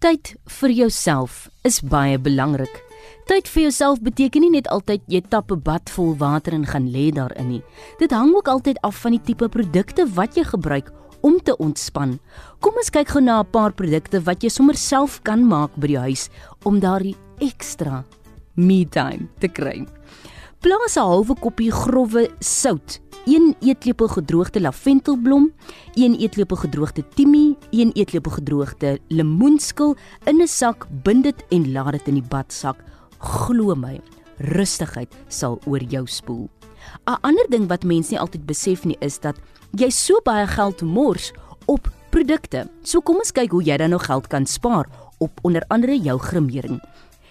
Tyd vir jouself is baie belangrik. Tyd vir jouself beteken nie net altyd jy tap 'n bad vol water en gaan lê daarin nie. Dit hang ook altyd af van die tipe produkte wat jy gebruik om te ontspan. Kom ons kyk gou na 'n paar produkte wat jy sommer self kan maak by die huis om daardie ekstra me time te kry. Plaas 'n halwe koppie growwe sout, 1 eetlepel gedroogde laventelblom, 1 eetlepel gedroogde timie, 1 eetlepel gedroogde lemoenskil in 'n sak, bind dit en laat dit in die badsak. Glo my, rustigheid sal oor jou spoel. 'n Ander ding wat mense nie altyd besef nie is dat jy so baie geld mors op produkte. So kom ons kyk hoe jy dan nou geld kan spaar op onder andere jou grimering.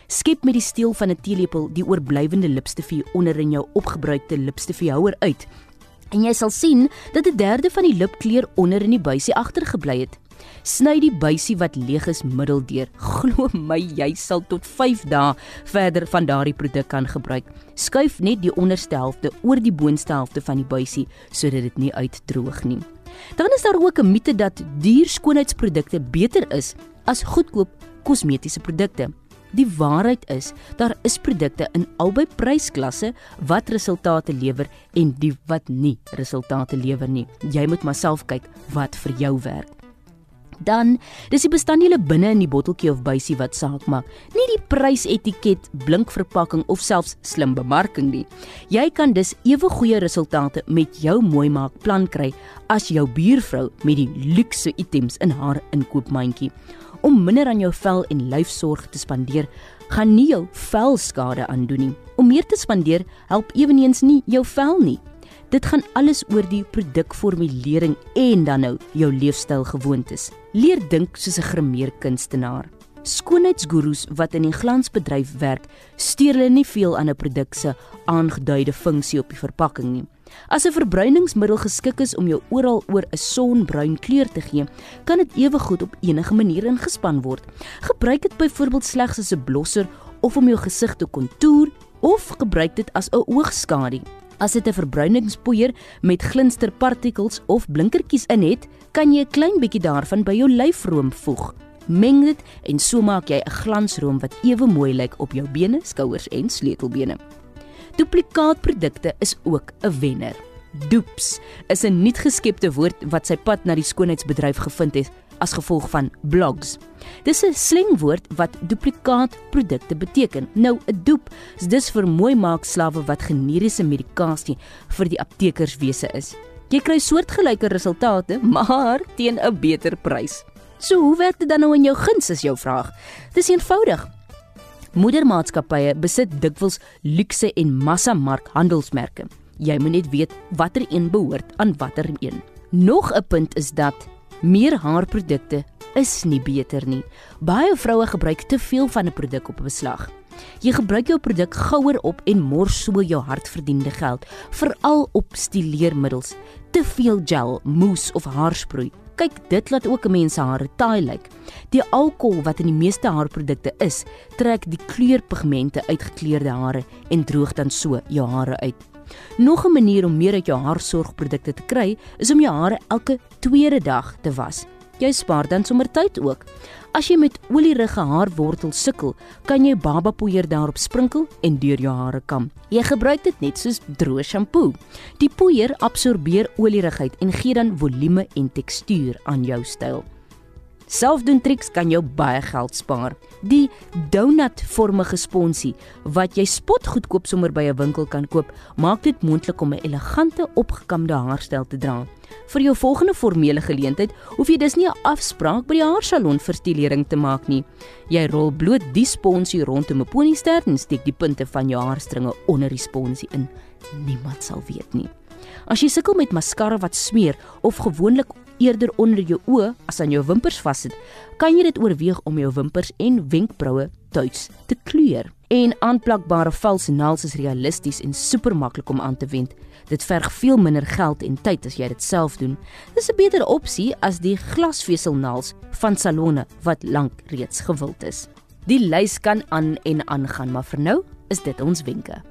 Skep met die steel van 'n teelepel die oorblywende lipstifie onder in jou opgebruikte lipstifiehouer uit. En jy sal sien dat 'n derde van die lipkleur onder in die buisie agtergebly het. Sny die buisie wat leeg is middeldeur. Glo my, jy sal tot 5 dae verder van daardie produk kan gebruik. Skuif net die onderste helfte oor die boonste helfte van die buisie sodat dit nie uitdroog nie. Dan is daar ook 'n mite dat duur skoonheidsprodukte beter is as goedkoop kosmetiese produkte. Die waarheid is, daar is produkte in albei prysklasse wat resultate lewer en die wat nie resultate lewer nie. Jy moet maar self kyk wat vir jou werk. Dan, dis die bestanddele binne in die botteltjie of buisie wat saak maak, nie die prysetiket, blink verpakking of selfs slim bemarking nie. Jy kan dus ewe goeie resultate met jou mooi maak plan kry as jou buurvrou met die luukse items in haar inkoopmandjie om minder aan jou vel en lyfsorg te spandeer, gaan nie jou vel skade aandoen nie. Om meer te spandeer help eweniens nie jou vel nie. Dit gaan alles oor die produkformulering en dan nou jou leefstyl gewoontes. Leer dink soos 'n grimeerkunstenaar. Skoonheidsgurus wat in die glansbedryf werk, steur hulle nie veel aan 'n produk se aangeduide funksie op die verpakking nie. As 'n verbruiningsmiddel geskik is om jou oral oor 'n sonbruin kleur te gee, kan dit ewe goed op enige manier ingespan word. Gebruik dit byvoorbeeld slegs as 'n blosser of om jou gesig te kontoer of gebruik dit as 'n oogskadu. As dit 'n verbruiningspoeier met glinsterpartikels of blinkertjies in het, kan jy 'n klein bietjie daarvan by jou lyfroom voeg. Meng dit en so maak jy 'n glansroom wat ewe mooi lyk op jou bene, skouers en sleutelbene. Duplikaatprodukte is ook 'n wenner. Dupes is 'n nuut geskepte woord wat sy pad na die skoonheidsbedryf gevind het as gevolg van blogs. Dis 'n slengwoord wat duplikaatprodukte beteken. Nou 'n dupe is dus vir mooi maak slawe wat generiese medikasie vir die aptekerswese is. Jy kry soortgelyke resultate, maar teen 'n beter prys. So hoe werk dit dan nou in jou guns is jou vraag. Dis eenvoudig. Moedermaatskappye besit dikwels luukse en massamark handelsmerke. Jy moet net weet watter een behoort aan watter een. Nog 'n punt is dat meer haarprodukte is nie beter nie. Baie vroue gebruik te veel van 'n produk op 'n beslag. Jy gebruik jou produk gouer op en mors so jou hardverdiende geld, veral op stileermiddels. Te veel gel, mousse of haarsproei kyk, dit laat ook 'n mens se hare taai lyk. Die alkohol wat in die meeste haarprodukte is, trek die kleurpigmente uit gekleurde hare en droog dan so jou hare uit. Nog 'n manier om meer uit jou haarsorgprodukte te kry, is om jou hare elke tweede dag te was. Jy spaar dan sommer tyd ook. As jy met olierige haarwortel sukkel, kan jy babapoeier daarop sprinkel en deur jou hare kam. Jy gebruik dit net soos droë shampoo. Die poeier absorbeer olierigheid en gee dan volume en tekstuur aan jou styl. Selfdoen triks kan jou baie geld spaar. Die donut-vormige sponsie wat jy spotgoedkoop sommer by 'n winkel kan koop, maak dit moontlik om 'n elegante opgekamde haarstyl te dra. Vir jou volgende formele geleentheid hoef jy dus nie 'n afspraak by die haarsalon vir stilering te maak nie. Jy rol bloot die sponsie rondom 'n ponyster en steek die punte van jou haarstringe onder die sponsie in. Niemand sal weet nie. As jy sukkel met maskara wat smeer of gewoonlik eerder onder jou oë as aan jou wimpers vassit, kan jy dit oorweeg om jou wimpers en wenkbroue tuis te kleur. En aanplakbare vals naels is realisties en super maklik om aan te wend. Dit verg veel minder geld en tyd as jy dit self doen. Dis 'n beter opsie as die glasveselnaels van salonne wat lank reeds gewild is. Die lys kan aan en aangaan, maar vir nou is dit ons wenke.